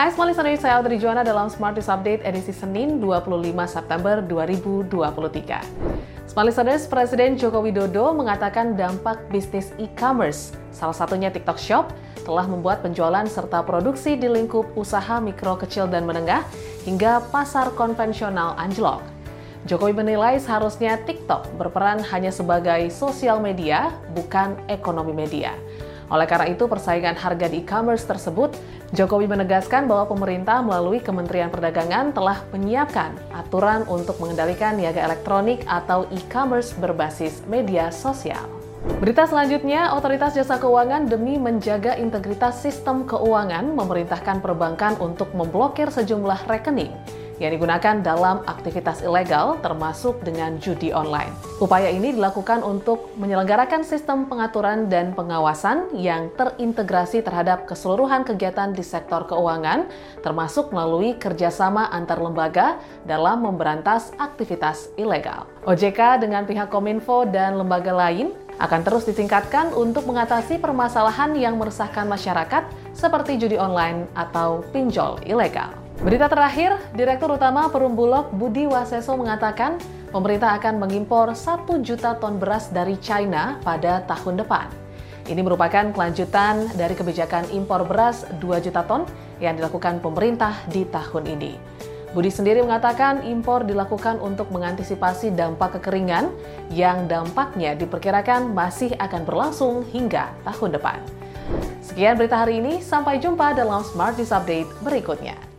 Hai Smart Listeners, saya Audrey Juana dalam Smart News Update edisi Senin 25 September 2023. Smart Listeners, Presiden Joko Widodo mengatakan dampak bisnis e-commerce, salah satunya TikTok Shop, telah membuat penjualan serta produksi di lingkup usaha mikro kecil dan menengah hingga pasar konvensional anjlok. Jokowi menilai seharusnya TikTok berperan hanya sebagai sosial media, bukan ekonomi media. Oleh karena itu, persaingan harga di e-commerce tersebut, Jokowi menegaskan bahwa pemerintah melalui Kementerian Perdagangan telah menyiapkan aturan untuk mengendalikan niaga elektronik atau e-commerce berbasis media sosial. Berita selanjutnya, Otoritas Jasa Keuangan demi menjaga integritas sistem keuangan memerintahkan perbankan untuk memblokir sejumlah rekening yang digunakan dalam aktivitas ilegal termasuk dengan judi online. Upaya ini dilakukan untuk menyelenggarakan sistem pengaturan dan pengawasan yang terintegrasi terhadap keseluruhan kegiatan di sektor keuangan, termasuk melalui kerjasama antar lembaga dalam memberantas aktivitas ilegal. OJK dengan pihak Kominfo dan lembaga lain akan terus ditingkatkan untuk mengatasi permasalahan yang meresahkan masyarakat seperti judi online atau pinjol ilegal. Berita terakhir, Direktur Utama Perumbulok Budi Waseso mengatakan pemerintah akan mengimpor 1 juta ton beras dari China pada tahun depan. Ini merupakan kelanjutan dari kebijakan impor beras 2 juta ton yang dilakukan pemerintah di tahun ini. Budi sendiri mengatakan impor dilakukan untuk mengantisipasi dampak kekeringan yang dampaknya diperkirakan masih akan berlangsung hingga tahun depan. Sekian berita hari ini, sampai jumpa dalam Smart News Update berikutnya.